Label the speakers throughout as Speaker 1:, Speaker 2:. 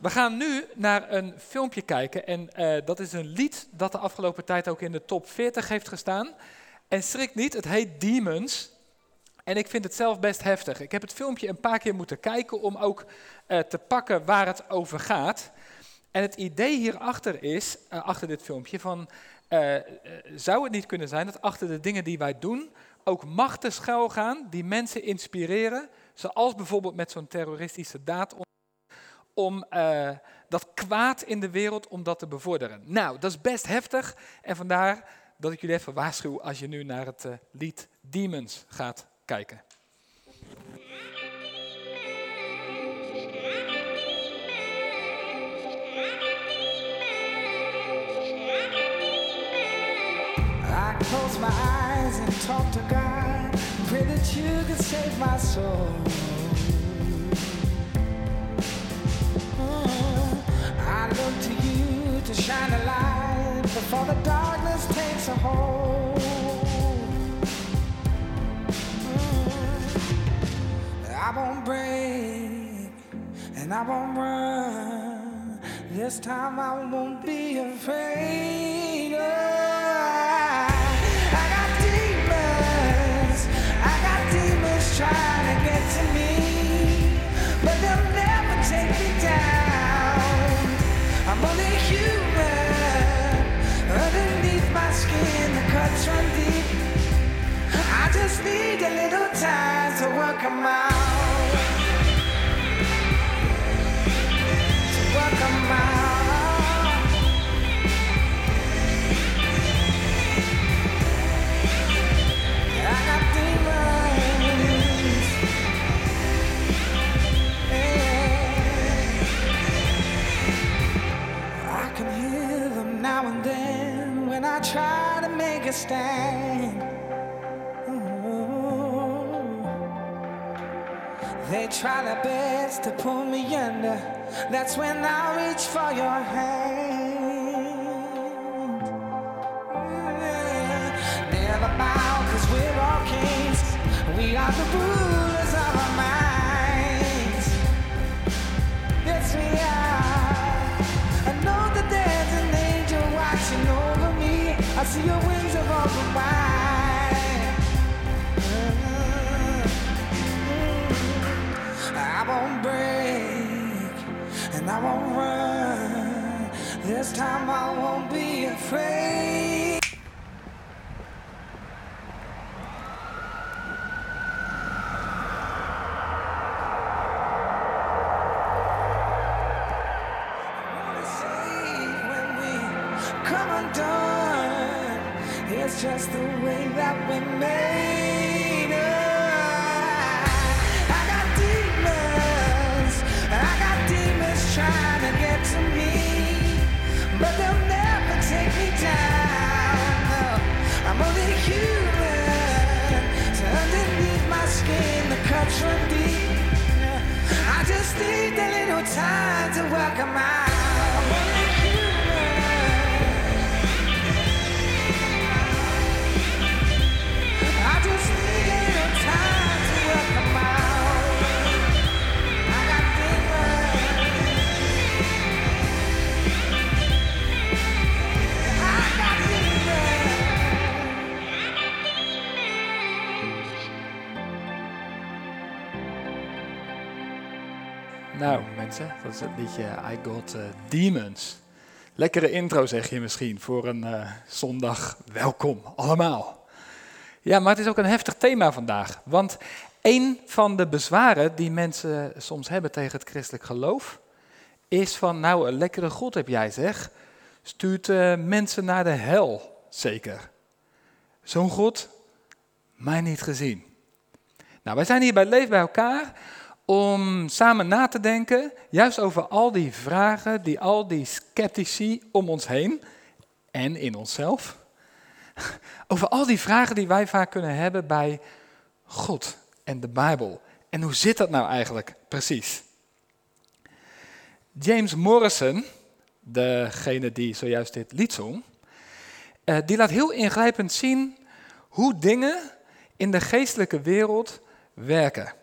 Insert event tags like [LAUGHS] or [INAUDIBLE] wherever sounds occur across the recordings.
Speaker 1: we gaan nu naar een filmpje kijken. En eh, dat is een lied dat de afgelopen tijd ook in de top 40 heeft gestaan. En schrik niet, het heet Demons. En ik vind het zelf best heftig. Ik heb het filmpje een paar keer moeten kijken om ook eh, te pakken waar het over gaat. En het idee hierachter is, uh, achter dit filmpje, van zou het niet kunnen zijn dat achter de dingen die wij doen ook machten schuilgaan die mensen inspireren, zoals bijvoorbeeld met zo'n terroristische daad om uh, dat kwaad in de wereld, om dat te bevorderen. Nou, dat is best heftig en vandaar dat ik jullie even waarschuw als je nu naar het uh, lied Demons gaat kijken. Close my eyes and talk to God. Pray that you could save my soul. Look to you to shine a light before the darkness takes a hold. I won't break and I won't run. This time I won't be afraid. Oh, I got demons, I got demons trying to get to just need a little time to work them out. I try to make a stand. They try their best to pull me under. That's when I reach for your hand. Run. This time I won't be afraid. Mensen, dat is het liedje I Got eh, Demons. Lekkere intro zeg je misschien voor een eh, zondag. Welkom allemaal. Ja, maar het is ook een heftig thema vandaag. Want een van de bezwaren die mensen soms hebben tegen het christelijk geloof, is van, nou, een lekkere God heb jij zeg, stuurt eh, mensen naar de hel, zeker. Zo'n God, mij niet gezien. Nou, wij zijn hier bij Leef bij elkaar om samen na te denken, juist over al die vragen, die al die sceptici om ons heen en in onszelf. [LAUGHS] Over al die vragen die wij vaak kunnen hebben bij God en de Bijbel. En hoe zit dat nou eigenlijk precies? James Morrison, degene die zojuist dit lied zong, eh, die laat heel ingrijpend zien hoe dingen in de geestelijke wereld werken.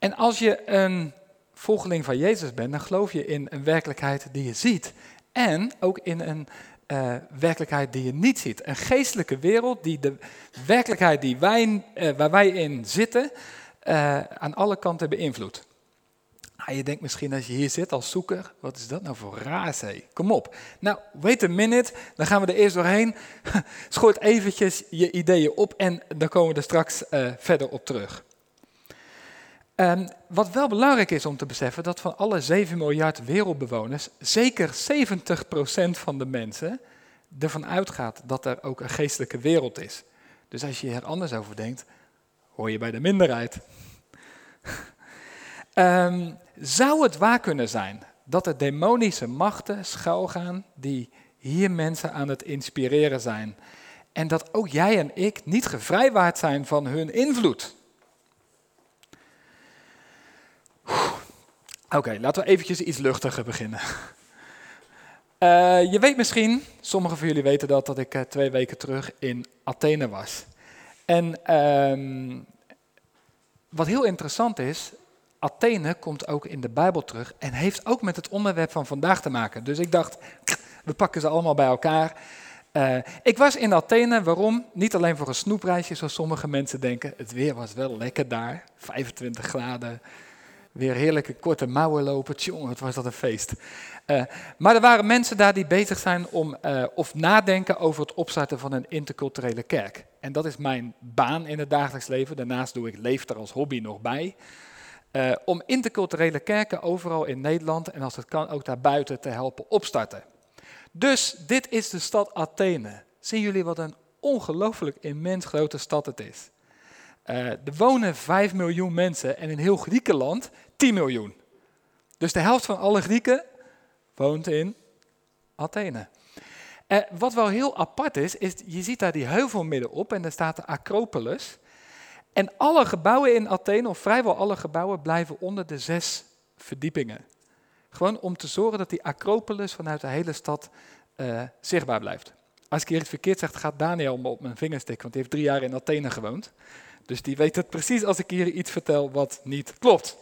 Speaker 1: En als je een
Speaker 2: volgeling van Jezus bent, dan geloof je in een werkelijkheid die je ziet. En ook in een uh, werkelijkheid die je niet ziet. Een geestelijke wereld die de werkelijkheid die wij, uh, waar wij in zitten uh, aan alle kanten beïnvloedt. Nou, je denkt misschien als je hier zit als zoeker, wat is dat nou voor raarse? Kom op. Nou, wait a minute, dan gaan we er eerst doorheen. [LAUGHS] Schoot eventjes je ideeën op en dan komen we er straks verder op terug. Um, wat wel belangrijk is om te beseffen, dat van alle 7 miljard wereldbewoners, zeker 70% van de mensen ervan uitgaat dat er ook een geestelijke wereld is. Dus als je er anders over denkt, hoor je bij de minderheid. um, [LAUGHS] zou het waar kunnen zijn dat er demonische machten schuilgaan die hier mensen aan het inspireren zijn? En dat ook jij en ik niet gevrijwaard zijn van hun invloed? Oké, laten we eventjes iets luchtiger beginnen. Uh, [LAUGHS] je weet misschien, sommigen van jullie weten dat, dat ik uh, twee weken terug in Athene was. En um, wat heel interessant is, Athene komt ook in de Bijbel terug en heeft ook met het onderwerp van vandaag te maken. Dus ik dacht, [TSK] we pakken ze allemaal bij elkaar. Uh, ik was in Athene, waarom? Niet alleen voor een snoepreisje, zoals sommige mensen denken. Het weer was wel lekker daar, 25 graden, weer heerlijke korte mouwen lopen. Tjonge, wat was dat een feest. Uh, maar er waren mensen daar die bezig zijn om, uh, of nadenken over het opstarten van een interculturele kerk. En dat is mijn baan in het dagelijks leven. Daarnaast doe ik leef er als hobby nog bij. Uh, om interculturele kerken overal in Nederland en als het kan ook daarbuiten te helpen opstarten. Dus dit is de stad Athene. Zien jullie wat een ongelooflijk immens grote stad het is? Uh, er wonen 5 miljoen mensen en in heel Griekenland 10 miljoen. Dus de helft van alle Grieken woont in Athene. Uh, wat wel heel apart is, is je ziet daar die heuvel middenop en daar staat de Acropolis. En alle gebouwen in Athene, of vrijwel alle gebouwen, blijven onder de zes verdiepingen. Gewoon om te zorgen dat die Acropolis vanuit de hele stad uh, zichtbaar blijft. Als ik hier iets verkeerd zeg, gaat Daniel me op mijn tikken, want die heeft drie jaar in Athene gewoond. Dus die weet het precies als ik hier iets vertel wat niet klopt.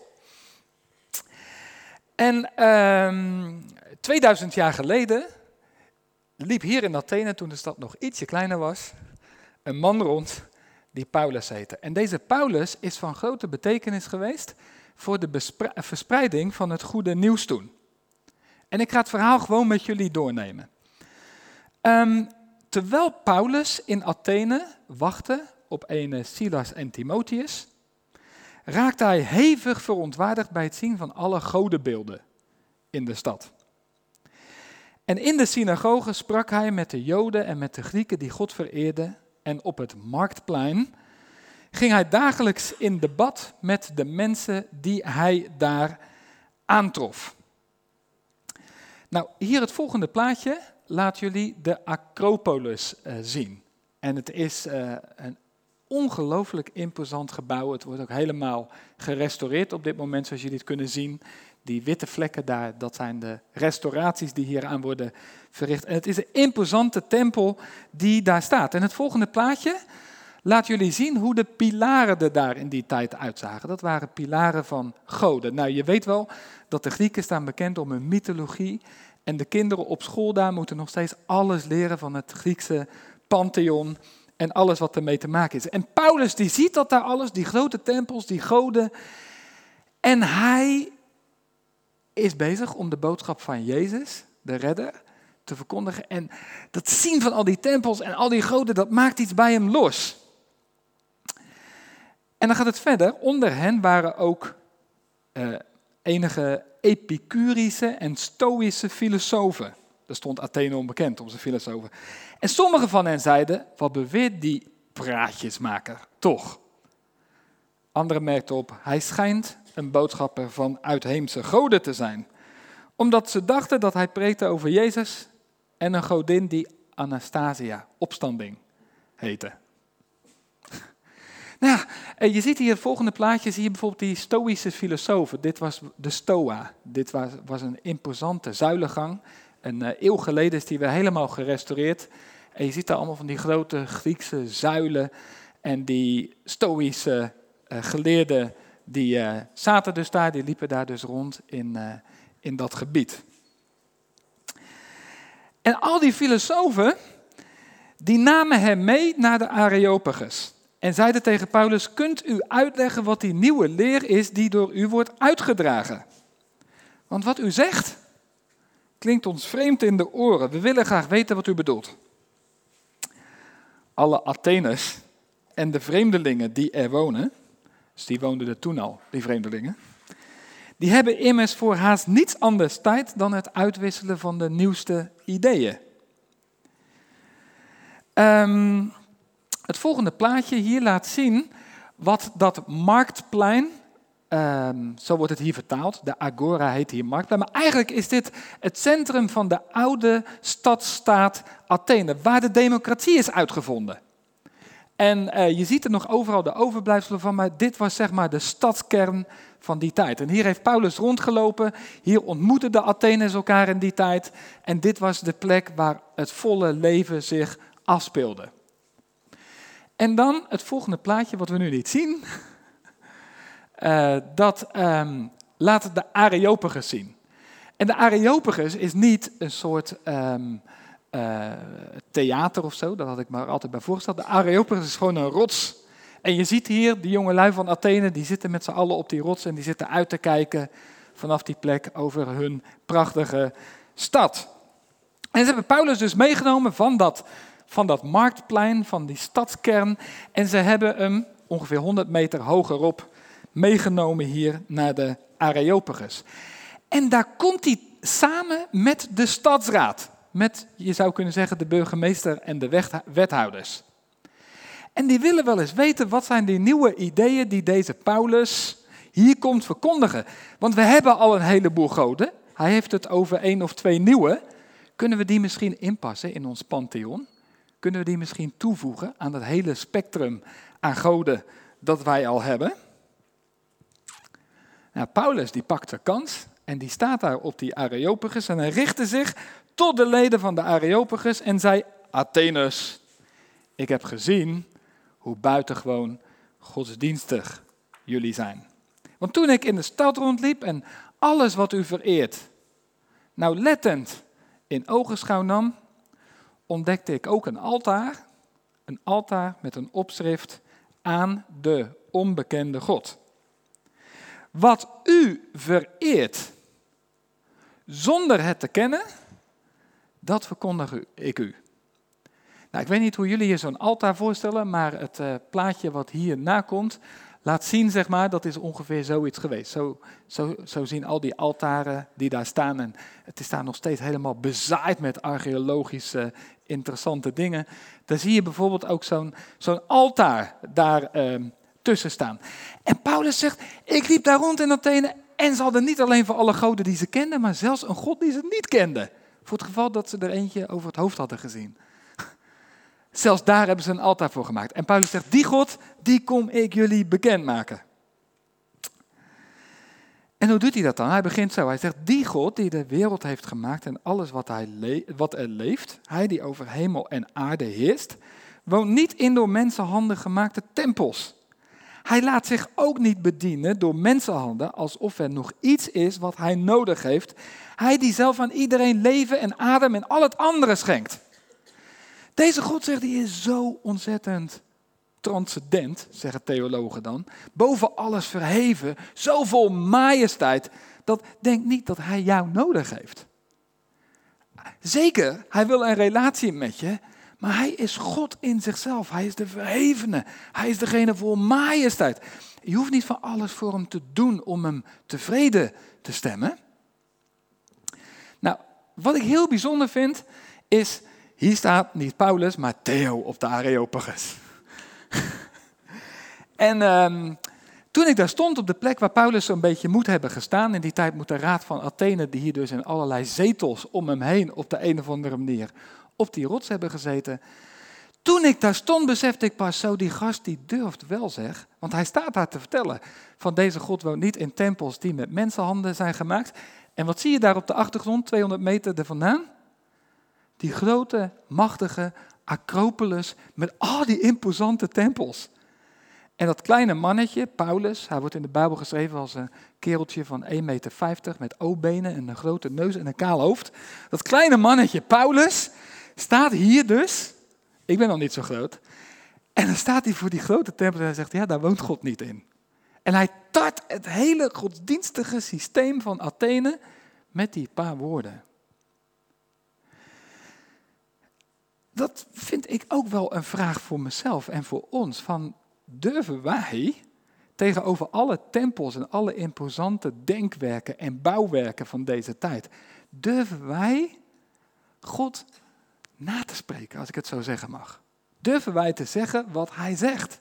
Speaker 2: En um, 2000 jaar geleden liep hier in Athene, toen de stad nog ietsje kleiner was, een man rond die Paulus heette. En deze Paulus is van grote betekenis geweest voor de verspreiding van het goede nieuws toen. En ik ga het verhaal gewoon met jullie doornemen. Um, terwijl Paulus in Athene wachtte op een Silas en Timotheus, raakte hij hevig verontwaardigd bij het zien van alle godenbeelden in de stad. En in de synagoge sprak hij met de Joden en met de Grieken die God vereerden. En op het marktplein ging hij dagelijks in debat met de mensen die hij daar aantrof. Nou, hier het volgende plaatje laat jullie de Acropolis uh, zien. En het is uh, een ongelooflijk imposant gebouw. Het wordt ook helemaal gerestaureerd op dit moment, zoals jullie het kunnen zien. Die witte vlekken daar, dat zijn de restauraties die hier aan worden verricht. En het is een imposante tempel die daar staat. En het volgende plaatje laat jullie zien hoe de pilaren er daar in die tijd uitzagen. Dat waren pilaren van goden. Nou, je weet wel dat de Grieken staan bekend om hun mythologie. En de kinderen op school daar moeten nog steeds alles leren van het Griekse pantheon en alles wat ermee te maken is. En Paulus die ziet dat daar alles, die grote tempels, die goden. En hij is bezig om de boodschap van Jezus, de redder, te verkondigen. En dat zien van al die tempels en al die goden, dat maakt iets bij hem los. En dan gaat het verder. Onder hen waren ook uh, enige epicurische en stoïsche filosofen. Daar stond Athene onbekend om zijn filosofen. En sommige van hen zeiden, wat beweert die praatjesmaker toch? Anderen merkten op, hij schijnt een boodschapper van uitheemse goden te zijn. Omdat ze dachten dat hij preekte over Jezus en een godin die Anastasia, opstanding, heette. [LAUGHS] Nou ja, je ziet hier het volgende plaatje, zie je bijvoorbeeld die Stoïsche filosofen. Dit was de Stoa. Dit was, was een imposante zuilengang. Een uh, eeuw geleden is die weer helemaal gerestaureerd. En je ziet daar allemaal van die grote Griekse zuilen en die Stoïsche uh, geleerden die uh, zaten dus daar, die liepen daar dus rond in, in dat gebied. En al die filosofen, die namen hem mee naar de Areopagus. En zeiden tegen Paulus, kunt u uitleggen wat die nieuwe leer is die door u wordt uitgedragen? Want wat u zegt, klinkt ons vreemd in de oren. We willen graag weten wat u bedoelt. Alle Atheners en de vreemdelingen die er wonen, dus die woonden er toen al, die vreemdelingen, die hebben immers voor haast niets anders tijd dan het uitwisselen van de nieuwste ideeën. Um, het volgende plaatje hier laat zien wat dat marktplein, um, zo wordt het hier vertaald, de Agora heet hier marktplein, maar eigenlijk is dit het centrum van de oude stadstaat Athene, waar de democratie is uitgevonden. En uh, je ziet er nog overal de overblijfselen van, maar dit was zeg maar de stadskern van die tijd. En hier heeft Paulus rondgelopen, hier ontmoetten de Atheners elkaar in die tijd. En dit was de plek waar het volle leven zich afspeelde. En dan het volgende plaatje, wat we nu niet zien. [LAUGHS] Uh, dat um, laat de Areopagus zien. En de Areopagus is niet een soort um, uh, theater of zo, dat had ik me altijd bij voorgesteld. De Areopagus is gewoon een rots. En je ziet hier die jonge lui van Athene, die zitten met z'n allen op die rots en die zitten uit te kijken vanaf die plek over hun prachtige stad. En ze hebben Paulus dus meegenomen van dat van dat marktplein, van die stadskern. En ze hebben hem ongeveer 100 meter hogerop meegenomen hier naar de Areopagus. En daar komt hij samen met de stadsraad. Met, je zou kunnen zeggen, de burgemeester en de wethouders. En die willen wel eens weten, wat zijn die nieuwe ideeën die deze Paulus hier komt verkondigen? Want we hebben al een heleboel goden. Hij heeft het over één of twee nieuwe. Kunnen we die misschien inpassen in ons pantheon? kunnen we die misschien toevoegen aan dat hele spectrum aan goden dat wij al hebben? Nou, Paulus die pakt de kans en die staat daar op die Areopagus en hij richtte zich tot de leden van de Areopagus en zei, Athenus, ik heb gezien hoe buitengewoon godsdienstig jullie zijn. Want toen ik in de stad rondliep en alles wat u vereert, nauwlettend in ogenschouw nam, ontdekte ik ook een altaar. Een altaar met een opschrift aan de onbekende God. Wat u vereert zonder het te kennen, dat verkondig ik u. Nou, ik weet niet hoe jullie je zo'n altaar voorstellen, maar het uh, plaatje wat hierna komt, laat zien, zeg maar, dat is ongeveer zoiets geweest. Zo, zo, zo zien al die altaren die daar staan. En het is daar nog steeds helemaal bezaaid met archeologische interessante dingen. Daar zie je bijvoorbeeld ook zo'n zo'n altaar daar ehm, tussen staan. En Paulus zegt, ik liep daar rond in Athene en ze hadden niet alleen voor alle goden die ze kenden, maar zelfs een god die ze niet kenden. Voor het geval dat ze er eentje over het hoofd hadden gezien. [LAUGHS] Zelfs daar hebben ze een altaar voor gemaakt. En Paulus zegt, die God, die kom ik jullie bekendmaken. En hoe doet hij dat dan? Hij begint zo. Hij zegt, die God die de wereld heeft gemaakt en alles wat, hij wat er leeft, hij die over hemel en aarde heerst, woont niet in door mensenhanden gemaakte tempels. Hij laat zich ook niet bedienen door mensenhanden alsof er nog iets is wat hij nodig heeft. Hij die zelf aan iedereen leven en adem en al het andere schenkt. Deze God zegt, die is zo ontzettend transcendent, zeggen theologen dan, boven alles verheven, zo vol majesteit, dat denk niet dat hij jou nodig heeft. Zeker, hij wil een relatie met je, maar hij is God in zichzelf. Hij is de verhevene. Hij is degene voor majesteit. Je hoeft niet van alles voor hem te doen om hem tevreden te stemmen. Nou, wat ik heel bijzonder vind, is, hier staat niet Paulus, maar Theo op de Areopagus. [LAUGHS] en um, toen ik daar stond op de plek waar Paulus zo'n beetje moet hebben gestaan, in die tijd moet de raad van Athene, die hier dus in allerlei zetels om hem heen op de een of andere manier op die rots hebben gezeten. Toen ik daar stond, besefte ik pas zo, die gast die durft wel zeg. Want hij staat daar te vertellen van deze God woont niet in tempels die met mensenhanden zijn gemaakt. En wat zie je daar op de achtergrond, 200 meter er vandaan? Die grote, machtige Acropolis met al die imposante tempels. En dat kleine mannetje, Paulus, hij wordt in de Bijbel geschreven als een kereltje van 1,50 meter met O-benen en een grote neus en een kaal hoofd. Dat kleine mannetje, Paulus, staat hier dus, ik ben nog niet zo groot, en dan staat hij voor die grote tempel en hij zegt, ja, daar woont God niet in. En hij tart het hele godsdienstige systeem van Athene met die paar woorden. Dat vind ik ook wel een vraag voor mezelf en voor ons. Van durven wij tegenover alle tempels en alle imposante denkwerken en bouwwerken van deze tijd, durven wij God na te spreken, als ik het zo zeggen mag? Durven wij te zeggen wat Hij zegt?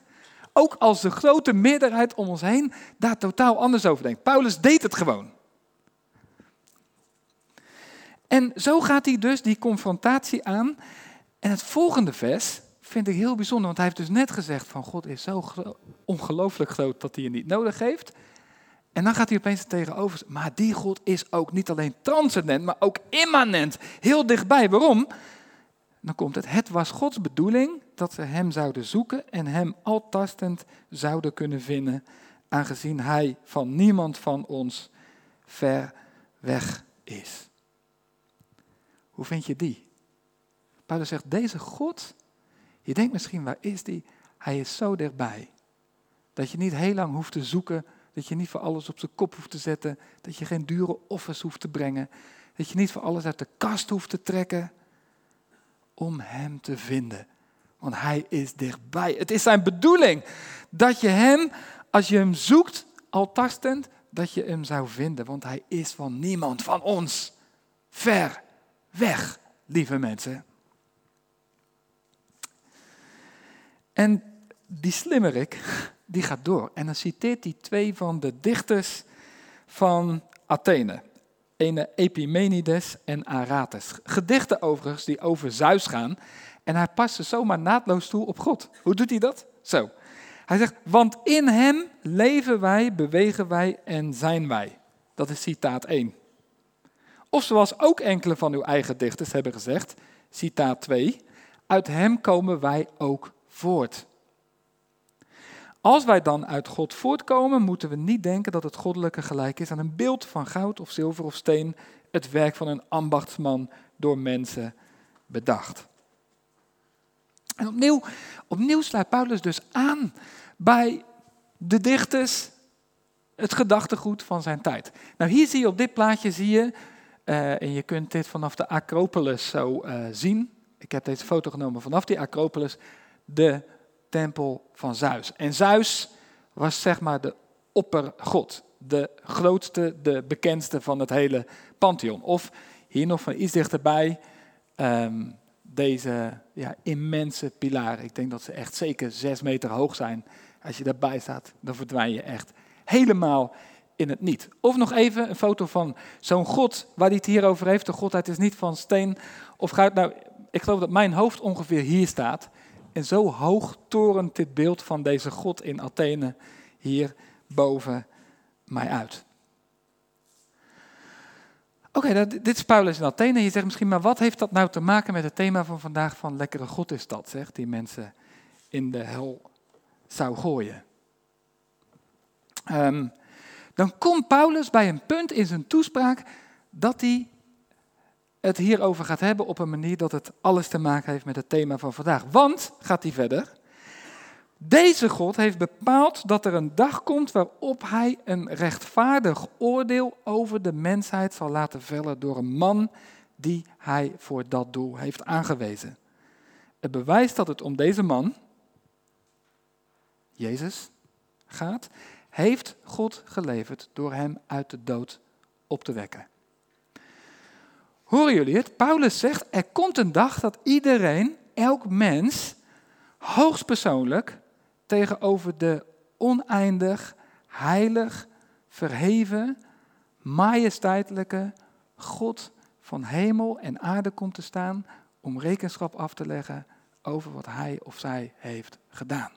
Speaker 2: Ook als de grote meerderheid om ons heen daar totaal anders over denkt. Paulus deed het gewoon. En zo gaat hij dus die confrontatie aan. En het volgende vers vind ik heel bijzonder, want hij heeft dus net gezegd van God is zo ongelooflijk groot dat hij je niet nodig heeft. En dan gaat hij opeens tegenover, maar die God is ook niet alleen transcendent, maar ook immanent, heel dichtbij. Waarom? Dan komt het, het was Gods bedoeling dat ze hem zouden zoeken en hem altastend zouden kunnen vinden, aangezien hij van niemand van ons ver weg is. Hoe vind je die? Paulus zegt, deze God, je denkt misschien, waar is die? Hij is zo dichtbij. Dat je niet heel lang hoeft te zoeken, dat je niet voor alles op zijn kop hoeft te zetten, dat je geen dure offers hoeft te brengen, dat je niet voor alles uit de kast hoeft te trekken om hem te vinden. Want hij is dichtbij. Het is zijn bedoeling dat je hem, als je hem zoekt, al tastend, dat je hem zou vinden. Want hij is van niemand van ons ver weg, lieve mensen. En die slimmerik, die gaat door. En dan citeert hij twee van de dichters van Athene. Ene Epimenides en Aratus. Gedichten overigens die over Zeus gaan. En hij past ze zomaar naadloos toe op God. Hoe doet hij dat? Zo. Hij zegt, want in hem leven wij, bewegen wij en zijn wij. Dat is citaat 1. Of zoals ook enkele van uw eigen dichters hebben gezegd, citaat 2, uit hem komen wij ook voort. Als wij dan uit God voortkomen, moeten we niet denken dat het goddelijke gelijk is aan een beeld van goud of zilver of steen, het werk van een ambachtsman door mensen bedacht. En opnieuw, opnieuw sluit Paulus dus aan bij de dichters, het gedachtegoed van zijn tijd. Nou, hier zie je op dit plaatje, zie je, uh, en je kunt dit vanaf de Acropolis zo uh, zien. Ik heb deze foto genomen vanaf die Acropolis de tempel van Zeus. En Zeus was zeg maar de oppergod, de grootste, de bekendste van het hele pantheon. Of hier nog van iets dichterbij, um, deze ja, immense pilaren. Ik denk dat ze echt zeker zes meter hoog zijn. Als je daarbij staat, dan verdwijn je echt helemaal in het niet. Of nog even een foto van zo'n God waar hij het hier over heeft. De godheid is niet van steen of goud. Nou, ik geloof dat mijn hoofd ongeveer hier staat. En zo hoog torent dit beeld van deze God in Athene hier boven mij uit. Oké, dit is Paulus in Athene. Je zegt misschien, maar wat heeft dat nou te maken met het thema van vandaag van lekkere God is dat, zegt die mensen in de hel zou gooien. Um, dan komt Paulus bij een punt in zijn toespraak dat hij het hierover gaat hebben op een manier dat het alles te maken heeft met het thema van vandaag. Want, gaat hij verder, deze God heeft bepaald dat er een dag komt waarop hij een rechtvaardig oordeel over de mensheid zal laten vellen door een man die hij voor dat doel heeft aangewezen. Het bewijst dat het om deze man, Jezus, gaat, heeft God geleverd door hem uit de dood op te wekken. Horen jullie het? Paulus zegt, er komt een dag dat iedereen, elk mens, hoogstpersoonlijk tegenover de oneindig, heilig, verheven, majesteitelijke God van hemel en aarde komt te staan om rekenschap af te leggen over wat hij of zij heeft gedaan.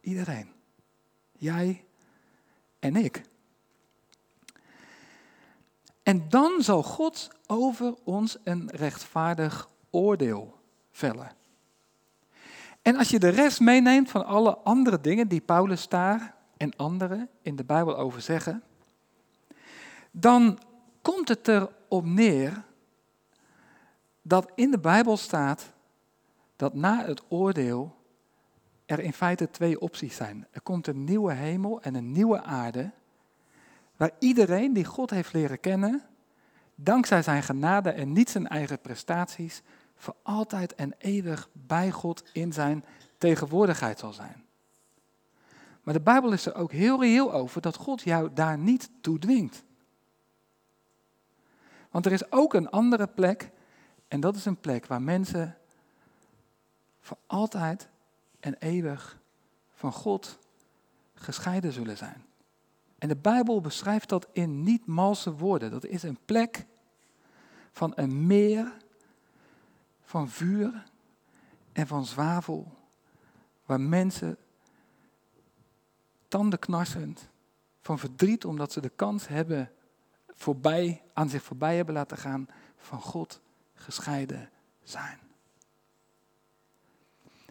Speaker 2: Iedereen. Jij en ik. En dan zal God over ons een rechtvaardig oordeel vellen. En als je de rest meeneemt van alle andere dingen die Paulus daar en anderen in de Bijbel over zeggen, dan komt het erop neer dat in de Bijbel staat dat na het oordeel er in feite twee opties zijn. Er komt een nieuwe hemel en een nieuwe aarde, waar iedereen die God heeft leren kennen, dankzij zijn genade en niet zijn eigen prestaties, voor altijd en eeuwig bij God in zijn tegenwoordigheid zal zijn. Maar de Bijbel is er ook heel reëel over dat God jou daar niet toe dwingt. Want er is ook een andere plek en dat is een plek waar mensen voor altijd en eeuwig van God gescheiden zullen zijn. En de Bijbel beschrijft dat in niet malse woorden. Dat is een plek van een meer van vuur en van zwavel, waar mensen tandenknarsend van verdriet omdat ze de kans hebben voorbij, aan zich voorbij hebben laten gaan van God gescheiden zijn.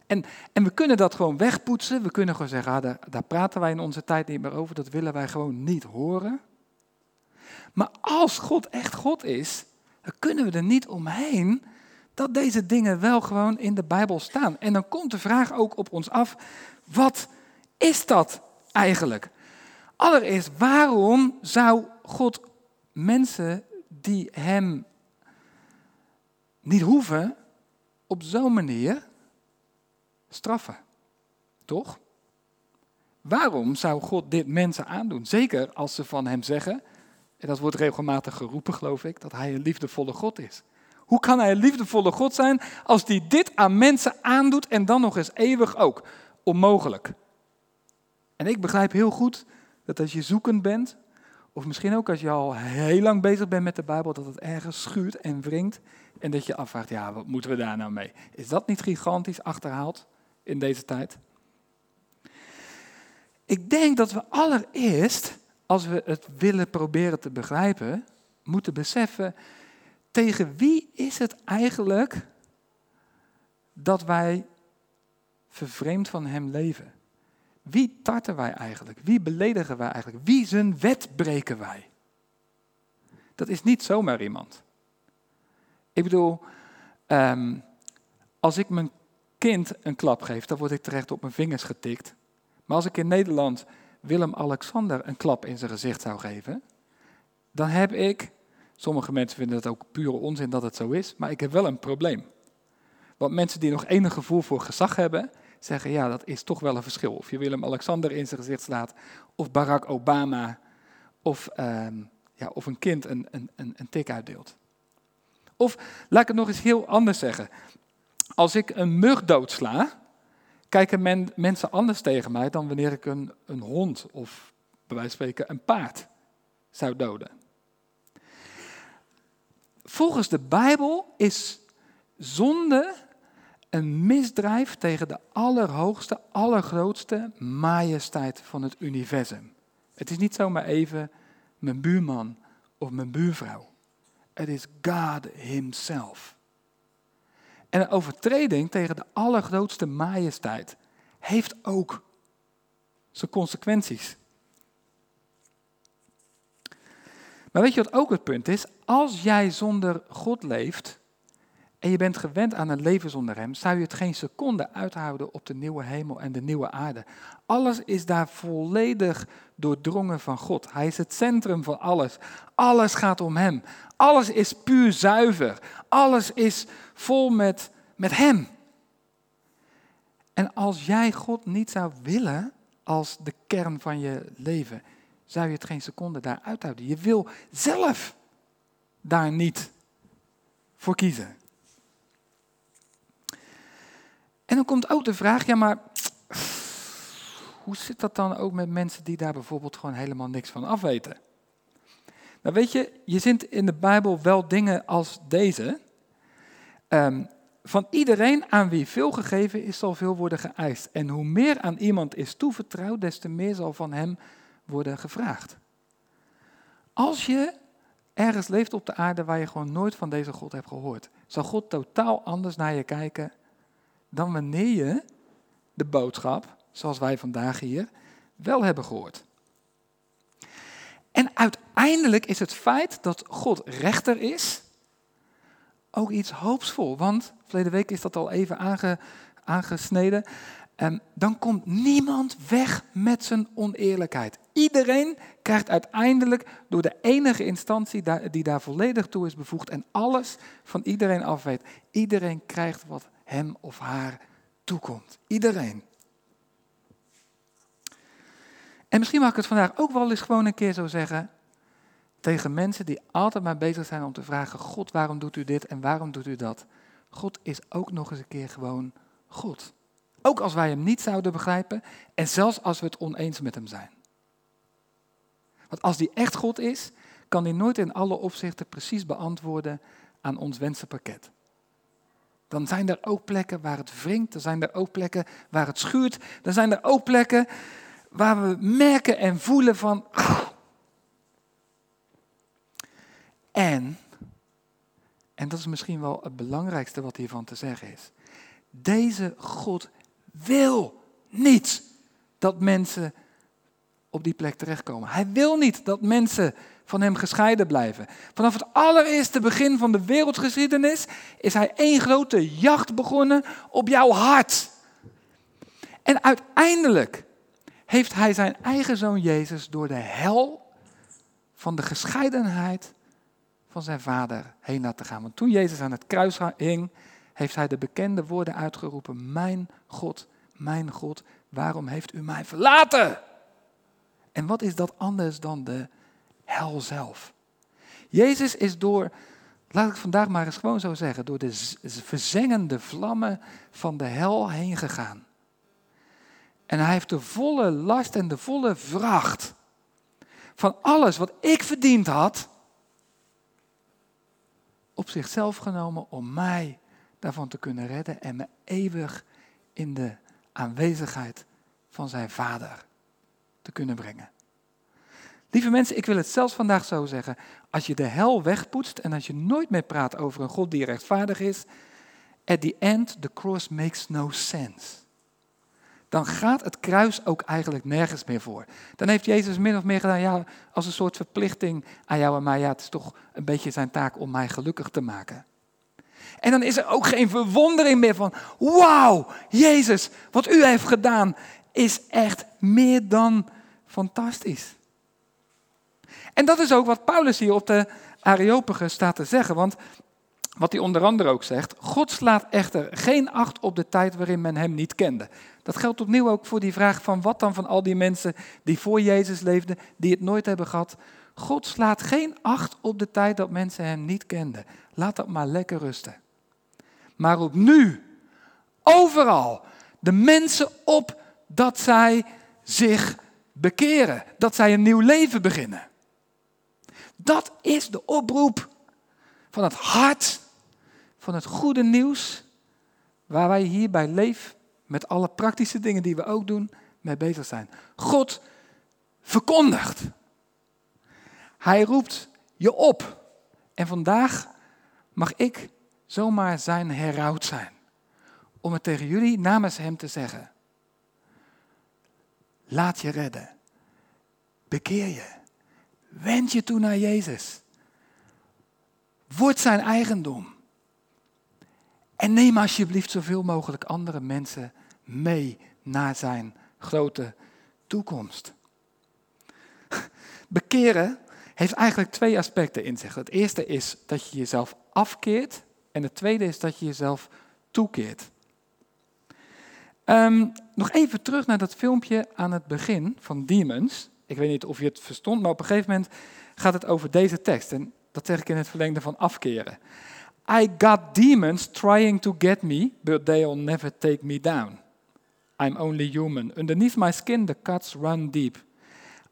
Speaker 2: En, en we kunnen dat gewoon wegpoetsen. We kunnen gewoon zeggen, ah, daar, daar praten wij in onze tijd niet meer over. Dat willen wij gewoon niet horen. Maar als God echt God is, dan kunnen we er niet omheen dat deze dingen wel gewoon in de Bijbel staan. En dan komt de vraag ook op ons af, wat is dat eigenlijk? Allereerst, waarom zou God mensen die hem niet hoeven, op zo'n manier straffen? Toch? Waarom zou God dit mensen aandoen? Zeker als ze van hem zeggen, en dat wordt regelmatig geroepen geloof ik, dat hij een liefdevolle God is. Hoe kan hij een liefdevolle God zijn als hij dit aan mensen aandoet en dan nog eens eeuwig ook? Onmogelijk. En ik begrijp heel goed dat als je zoekend bent, of misschien ook als je al heel lang bezig bent met de Bijbel, dat het ergens schuurt en wringt en dat je afvraagt, ja, wat moeten we daar nou mee? Is dat niet gigantisch achterhaald in deze tijd? Ik denk dat we allereerst, als we het willen proberen te begrijpen, moeten beseffen tegen wie is het eigenlijk dat wij vervreemd van Hem leven? Wie tarten wij eigenlijk? Wie beledigen wij eigenlijk? Wie zijn wet breken wij? Dat is niet zomaar iemand. Ik bedoel, ehm, als ik mijn kind een klap geef, dan word ik terecht op mijn vingers getikt. Maar als ik in Nederland Willem-Alexander een klap in zijn gezicht zou geven, dan heb ik Sommige mensen vinden het ook pure onzin dat het zo is, maar ik heb wel een probleem. Want mensen die nog enig gevoel voor gezag hebben, zeggen ja, dat is toch wel een verschil. Of je Willem-Alexander in zijn gezicht slaat, of Barack Obama, of, ehm, ja, of een kind een, een, een, een tik uitdeelt. Of laat ik het nog eens heel anders zeggen. Als ik een mug doodsla, kijken men, mensen anders tegen mij dan wanneer ik een, een hond of bij wijze van spreken een paard zou doden. Volgens de Bijbel is zonde een misdrijf tegen de allerhoogste, allergrootste majesteit van het universum. Het is niet zomaar even mijn buurman of mijn buurvrouw. Het is God Himself. En een overtreding tegen de allergrootste majesteit heeft ook zijn consequenties. Maar weet je wat ook het punt is? Als jij zonder God leeft en je bent gewend aan een leven zonder Hem, zou je het geen seconde uithouden op de nieuwe hemel en de nieuwe aarde. Alles is daar volledig doordrongen van God. Hij is het centrum van alles. Alles gaat om Hem. Alles is puur zuiver. Alles is vol met, met Hem. En als jij God niet zou willen als de kern van je leven, zou je het geen seconde daar uithouden. Je wil zelf daar niet voor kiezen. En dan komt ook de vraag, ja maar hoe zit dat dan ook met mensen die daar bijvoorbeeld gewoon helemaal niks van afweten? Nou weet je, je ziet in de Bijbel wel dingen als deze. Ehm, van iedereen aan wie veel gegeven is, zal veel worden geëist. En hoe meer aan iemand is toevertrouwd, des te meer zal van hem worden gevraagd. Als je ergens leeft op de aarde waar je gewoon nooit van deze God hebt gehoord, zal God totaal anders naar je kijken dan wanneer je de boodschap, zoals wij vandaag hier, wel hebben gehoord. En uiteindelijk is het feit dat God rechter is ook iets hoopsvol. Want verleden week is dat al even aange, aangesneden. En dan komt niemand weg met zijn oneerlijkheid. Iedereen krijgt uiteindelijk door de enige instantie die daar volledig toe is bevoegd en alles van iedereen afweet. Iedereen krijgt wat hem of haar toekomt. Iedereen. En misschien mag ik het vandaag ook wel eens gewoon een keer zo zeggen tegen mensen die altijd maar bezig zijn om te vragen, God, waarom doet u dit en waarom doet u dat? God is ook nog eens een keer gewoon God. Ook als wij hem niet zouden begrijpen en zelfs als we het oneens met hem zijn. Want als die echt God is, kan hij nooit in alle opzichten precies beantwoorden aan ons wensenpakket. Dan zijn er ook plekken waar het wringt, dan zijn er ook plekken waar het schuurt, dan zijn er ook plekken waar we merken en voelen van. En, en dat is misschien wel het belangrijkste wat hiervan te zeggen is. Deze God wil niet dat mensen op die plek terechtkomen. Hij wil niet dat mensen van hem gescheiden blijven. Vanaf het allereerste begin van de wereldgeschiedenis is hij één grote jacht begonnen op jouw hart. En uiteindelijk heeft hij zijn eigen zoon Jezus door de hel van de gescheidenheid van zijn vader heen laten gaan. Want toen Jezus aan het kruis hing, heeft hij de bekende woorden uitgeroepen: Mijn God, mijn God, waarom heeft u mij verlaten? En wat is dat anders dan de hel zelf? Jezus is door, laat ik vandaag maar eens gewoon zo zeggen, door de verzengende vlammen van de hel heen gegaan. En hij heeft de volle last en de volle vracht van alles wat ik verdiend had, op zichzelf genomen om mij daarvan te kunnen redden en me eeuwig in de aanwezigheid van zijn vader te kunnen brengen. Lieve mensen, ik wil het zelfs vandaag zo zeggen. Als je de hel wegpoetst en als je nooit meer praat over een God die rechtvaardig is, at the end the cross makes no sense dan gaat het kruis ook eigenlijk nergens meer voor. Dan heeft Jezus min of meer gedaan, ja, als een soort verplichting aan jou en mij, ja, het is toch een beetje zijn taak om mij gelukkig te maken. En dan is er ook geen verwondering meer van, wauw, Jezus, wat u heeft gedaan is echt meer dan fantastisch. En dat is ook wat Paulus hier op de Areopagus staat te zeggen, want wat hij onder andere ook zegt, God slaat echter geen acht op de tijd waarin men hem niet kende. Dat geldt opnieuw ook voor die vraag van wat dan van al die mensen die voor Jezus leefden, die het nooit hebben gehad. God slaat geen acht op de tijd dat mensen hem niet kenden. Laat dat maar lekker rusten. Maar op nu, overal, de mensen op dat zij zich bekeren, dat zij een nieuw leven beginnen. Dat is de oproep van het hart van het goede nieuws, waar wij hier bij Leef, met alle praktische dingen die we ook doen, mee bezig zijn. God verkondigt. Hij roept je op. En vandaag mag ik zomaar zijn heraut zijn. Om het tegen jullie namens hem te zeggen. Laat je redden. Bekeer je. Wend je toe naar Jezus. Word zijn eigendom. En neem alsjeblieft zoveel mogelijk andere mensen mee naar zijn grote toekomst. Bekeren heeft eigenlijk twee aspecten in zich. Het eerste is dat je jezelf afkeert en het tweede is dat je jezelf toekeert. Um, nog even terug naar dat filmpje aan het begin van Demons. Ik weet niet of je het verstond, maar op een gegeven moment gaat het over deze tekst. En dat zeg ik in het verlengde van afkeren. I got demons trying to get me, but they'll never take me down. I'm only human. Underneath my skin, the cuts run deep.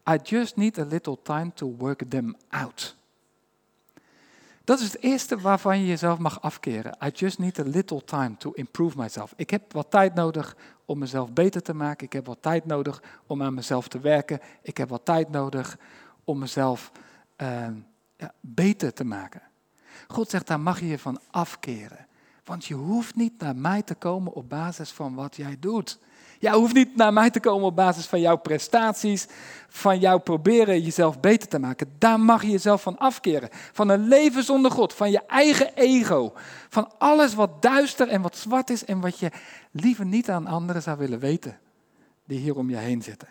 Speaker 2: I just need a little time to work them out. Dat is het eerste waarvan je jezelf mag afkeren. I just need a little time to improve myself. Ik heb wat tijd nodig om mezelf beter te maken. Ik heb wat tijd nodig om aan mezelf te werken. Ik heb wat tijd nodig om mezelf uh, ja, beter te maken. God zegt, daar mag je je van afkeren. Want je hoeft niet naar mij te komen op basis van wat jij doet. Jij hoeft niet naar mij te komen op basis van jouw prestaties, van jouw proberen jezelf beter te maken. Daar mag je jezelf van afkeren. Van een leven zonder God, van je eigen ego. Van alles wat duister en wat zwart is en wat je liever niet aan anderen zou willen weten, die hier om je heen zitten.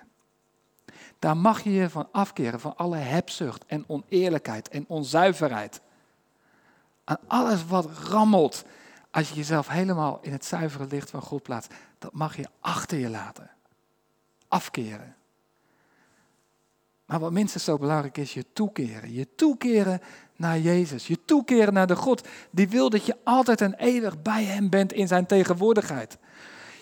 Speaker 2: Daar mag je je van afkeren, van alle hebzucht en oneerlijkheid en onzuiverheid. Aan alles wat rammelt als je jezelf helemaal in het zuivere licht van God plaatst. Dat mag je achter je laten. Afkeren. Maar wat minstens zo belangrijk is, je toekeren. Je toekeren naar Jezus. Je toekeren naar de God die wil dat je altijd en eeuwig bij Hem bent in Zijn tegenwoordigheid.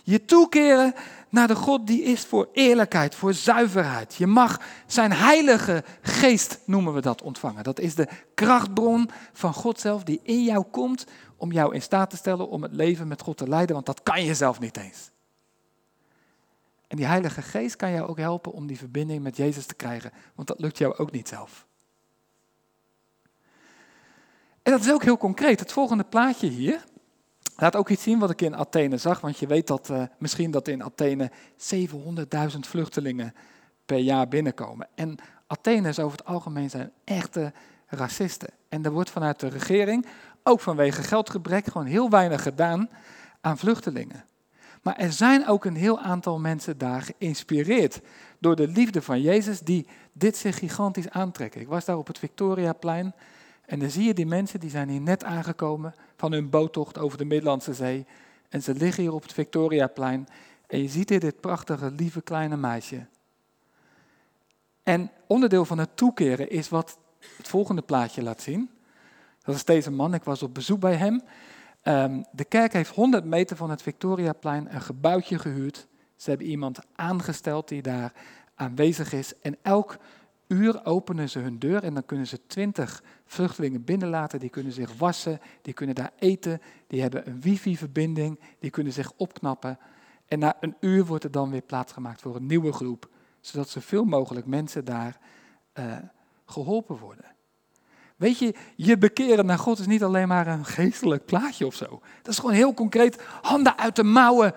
Speaker 2: Je toekeren naar de God die is voor eerlijkheid, voor zuiverheid. Je mag zijn heilige geest, noemen we dat, ontvangen. Dat is de krachtbron van God zelf die in jou komt om jou in staat te stellen om het leven met God te leiden, want dat kan je zelf niet eens. En die heilige geest kan jou ook helpen om die verbinding met Jezus te krijgen, want dat lukt jou ook niet zelf. En dat is ook heel concreet. Het volgende plaatje hier, Laat ook iets zien wat ik in Athene zag, want je weet dat uh, misschien dat in Athene 700.000 vluchtelingen per jaar binnenkomen. En Atheners over het algemeen zijn echte racisten. En er wordt vanuit de regering, ook vanwege geldgebrek, gewoon heel weinig gedaan aan vluchtelingen. Maar er zijn ook een heel aantal mensen daar geïnspireerd door de liefde van Jezus die dit zich gigantisch aantrekken. Ik was daar op het Victoriaplein en dan zie je die mensen, die zijn hier net aangekomen van hun boottocht over de Middellandse Zee. En ze liggen hier op het Victoriaplein. En je ziet hier dit prachtige, lieve kleine meisje. En onderdeel van het toekeren is wat het volgende plaatje laat zien. Dat is deze man, ik was op bezoek bij hem. Ehm, de kerk heeft 100 meter van het Victoriaplein een gebouwtje gehuurd. Ze hebben iemand aangesteld die daar aanwezig is. En elk uur openen ze hun deur en dan kunnen ze twintig vluchtelingen binnenlaten. Die kunnen zich wassen, die kunnen daar eten, die hebben een wifi-verbinding, die kunnen zich opknappen. En na een uur wordt er dan weer plaatsgemaakt voor een nieuwe groep, zodat zoveel mogelijk mensen daar uh, geholpen worden. Weet je, je bekeren naar God is niet alleen maar een geestelijk plaatje of zo. Dat is gewoon heel concreet, handen uit de mouwen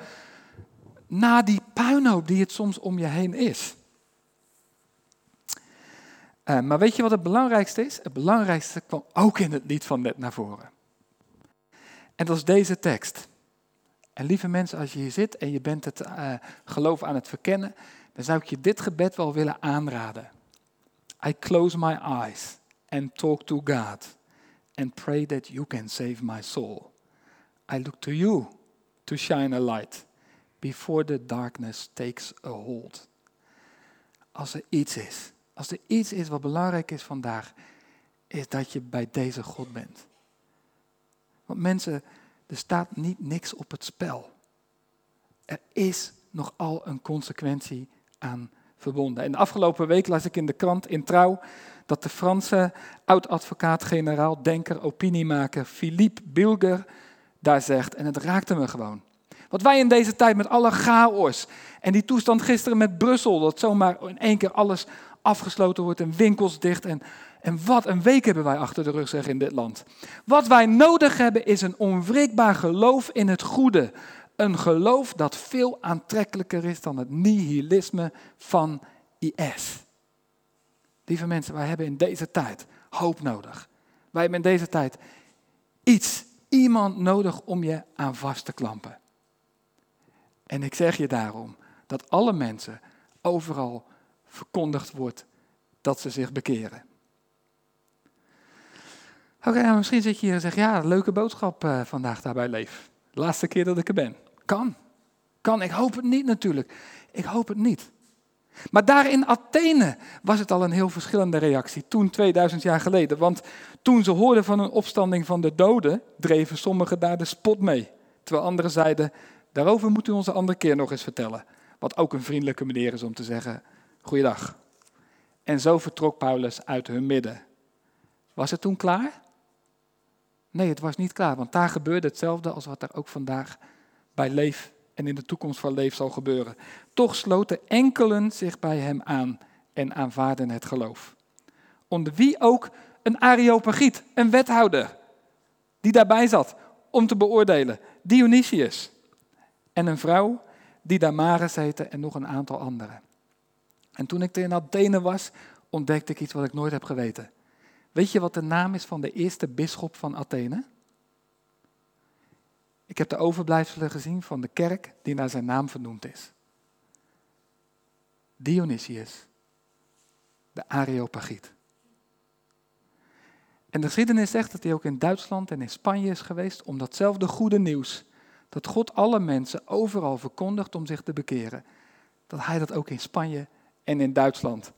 Speaker 2: na die puinhoop die het soms om je heen is. Uh, maar weet je wat het belangrijkste is? Het belangrijkste kwam ook in het lied van net naar voren. En dat is deze tekst. En lieve mensen, als je hier zit en je bent het uh, geloof aan het verkennen, dan zou ik je dit gebed wel willen aanraden. I close my eyes and talk to God and pray that you can save my soul. I look to you to shine a light before the darkness takes a hold. Als er iets is als er iets is wat belangrijk is vandaag, is dat je bij deze God bent. Want mensen, er staat niet niks op het spel. Er is nogal een consequentie aan verbonden. En de afgelopen week las ik in de krant in Trouw dat de Franse oud-advocaat-generaal, denker, opiniemaker Philippe Bilger daar zegt, en het raakte me gewoon. Wat wij in deze tijd met alle chaos en die toestand gisteren met Brussel, dat zomaar in één keer alles afgesloten wordt en winkels dicht. En, en wat een week hebben wij achter de rug zeg in dit land. Wat wij nodig hebben is een onwrikbaar geloof in het goede. Een geloof dat veel aantrekkelijker is dan het nihilisme van IS. Lieve mensen, wij hebben in deze tijd hoop nodig. Wij hebben in deze tijd iets, iemand nodig om je aan vast te klampen. En ik zeg je daarom dat alle mensen overal verkondigd wordt dat ze zich bekeren. Oké, nou, misschien zit je hier en zegt, ja, leuke boodschap uh, vandaag daarbij Leef. Laatste keer dat ik er ben. Kan. Kan. Ik hoop het niet natuurlijk. Ik hoop het niet. Maar daar in Athene was het al een heel verschillende reactie, toen 2000 jaar geleden. Want toen ze hoorden van een opstanding van de doden, dreven sommigen daar de spot mee. Terwijl anderen zeiden, daarover moet u ons een andere keer nog eens vertellen. Wat ook een vriendelijke manier is om te zeggen, Goeiedag. En zo vertrok Paulus uit hun midden. Was het toen klaar? Nee, het was niet klaar, want daar gebeurde hetzelfde als wat er ook vandaag bij Leef en in de toekomst van Leef zal gebeuren. Toch sloten enkelen zich bij hem aan en aanvaarden het geloof. Onder wie ook een Areopagiet, een wethouder. die daarbij zat om te beoordelen. Dionysius. En een vrouw die Damaris heette en nog een aantal anderen. En toen ik in Athene was, ontdekte ik iets wat ik nooit heb geweten. Weet je wat de naam is van de eerste bisschop van Athene? Ik heb de overblijfselen gezien van de kerk die naar zijn naam vernoemd is. Dionysius, de Areopagiet. En de geschiedenis zegt dat hij ook in Duitsland en in Spanje is geweest om datzelfde goede nieuws, dat God alle mensen overal verkondigt om zich te bekeren, dat hij dat ook in Spanje en in Duitsland,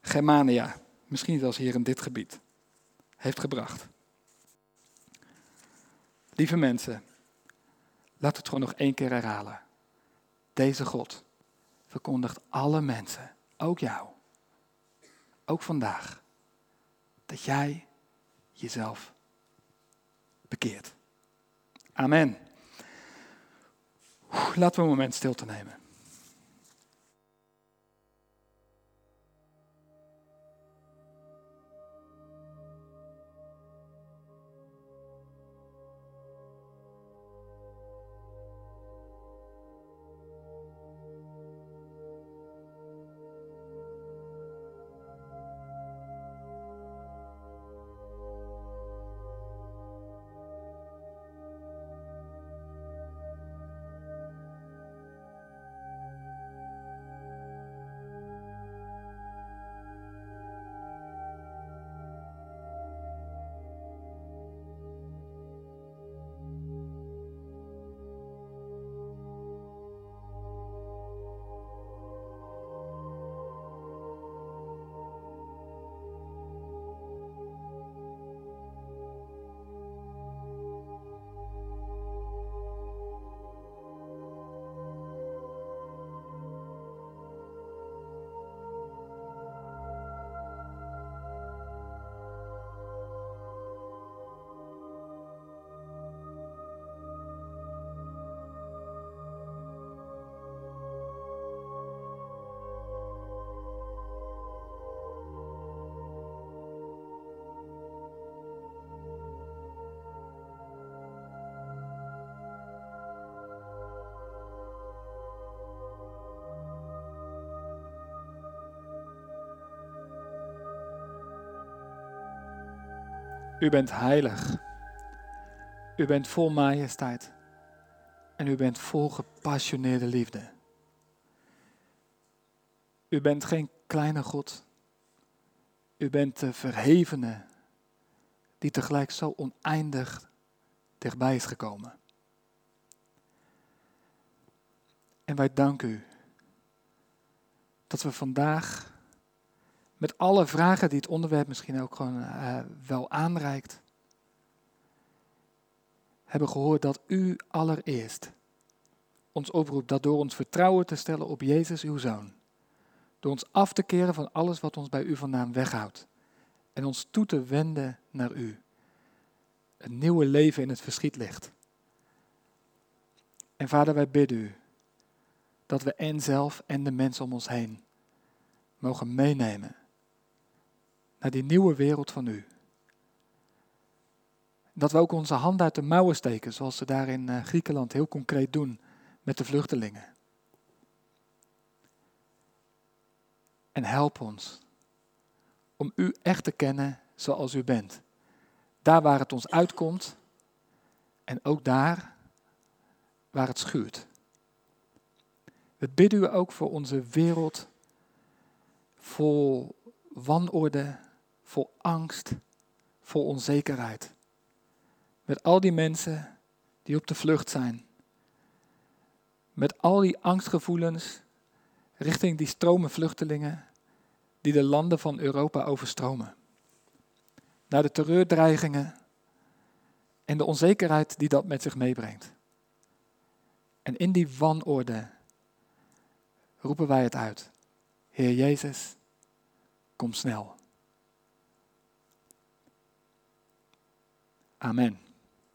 Speaker 2: Germania, misschien zelfs hier in dit gebied, heeft gebracht. Lieve mensen, laat het gewoon nog één keer herhalen. Deze God verkondigt alle mensen, ook jou, ook vandaag, dat jij jezelf bekeert. Amen. Laten we een moment stil te nemen. U bent heilig. U bent vol majesteit. En u bent vol gepassioneerde liefde. U bent geen kleine God. U bent de verhevene die tegelijk zo oneindig dichtbij is gekomen. En wij danken u dat we vandaag met alle vragen die het onderwerp misschien ook gewoon uh, wel aanreikt. Hebben gehoord dat u allereerst ons oproept dat door ons vertrouwen te stellen op Jezus, uw Zoon. Door ons af te keren van alles wat ons bij u vandaan weghoudt. En ons toe te wenden naar u. Een nieuwe leven in het verschiet ligt. En vader, wij bidden u dat we en zelf en de mensen om ons heen mogen meenemen naar die nieuwe wereld van u. Dat we ook onze hand uit de mouwen steken, zoals ze daar in eh, Griekenland heel concreet doen met de vluchtelingen. En help ons om u echt te kennen zoals u bent. Daar waar het ons uitkomt en ook daar waar het schuurt. We bidden u ook voor onze wereld vol wanorde, vol angst, vol onzekerheid. Met al die mensen die op de vlucht zijn. Met al die angstgevoelens richting die stromen vluchtelingen die de landen van Europa overstromen. Naar de terreurdreigingen en de onzekerheid die dat met zich meebrengt. En in die wanorde roepen wij het uit. Heer Jezus, kom snel. Amen.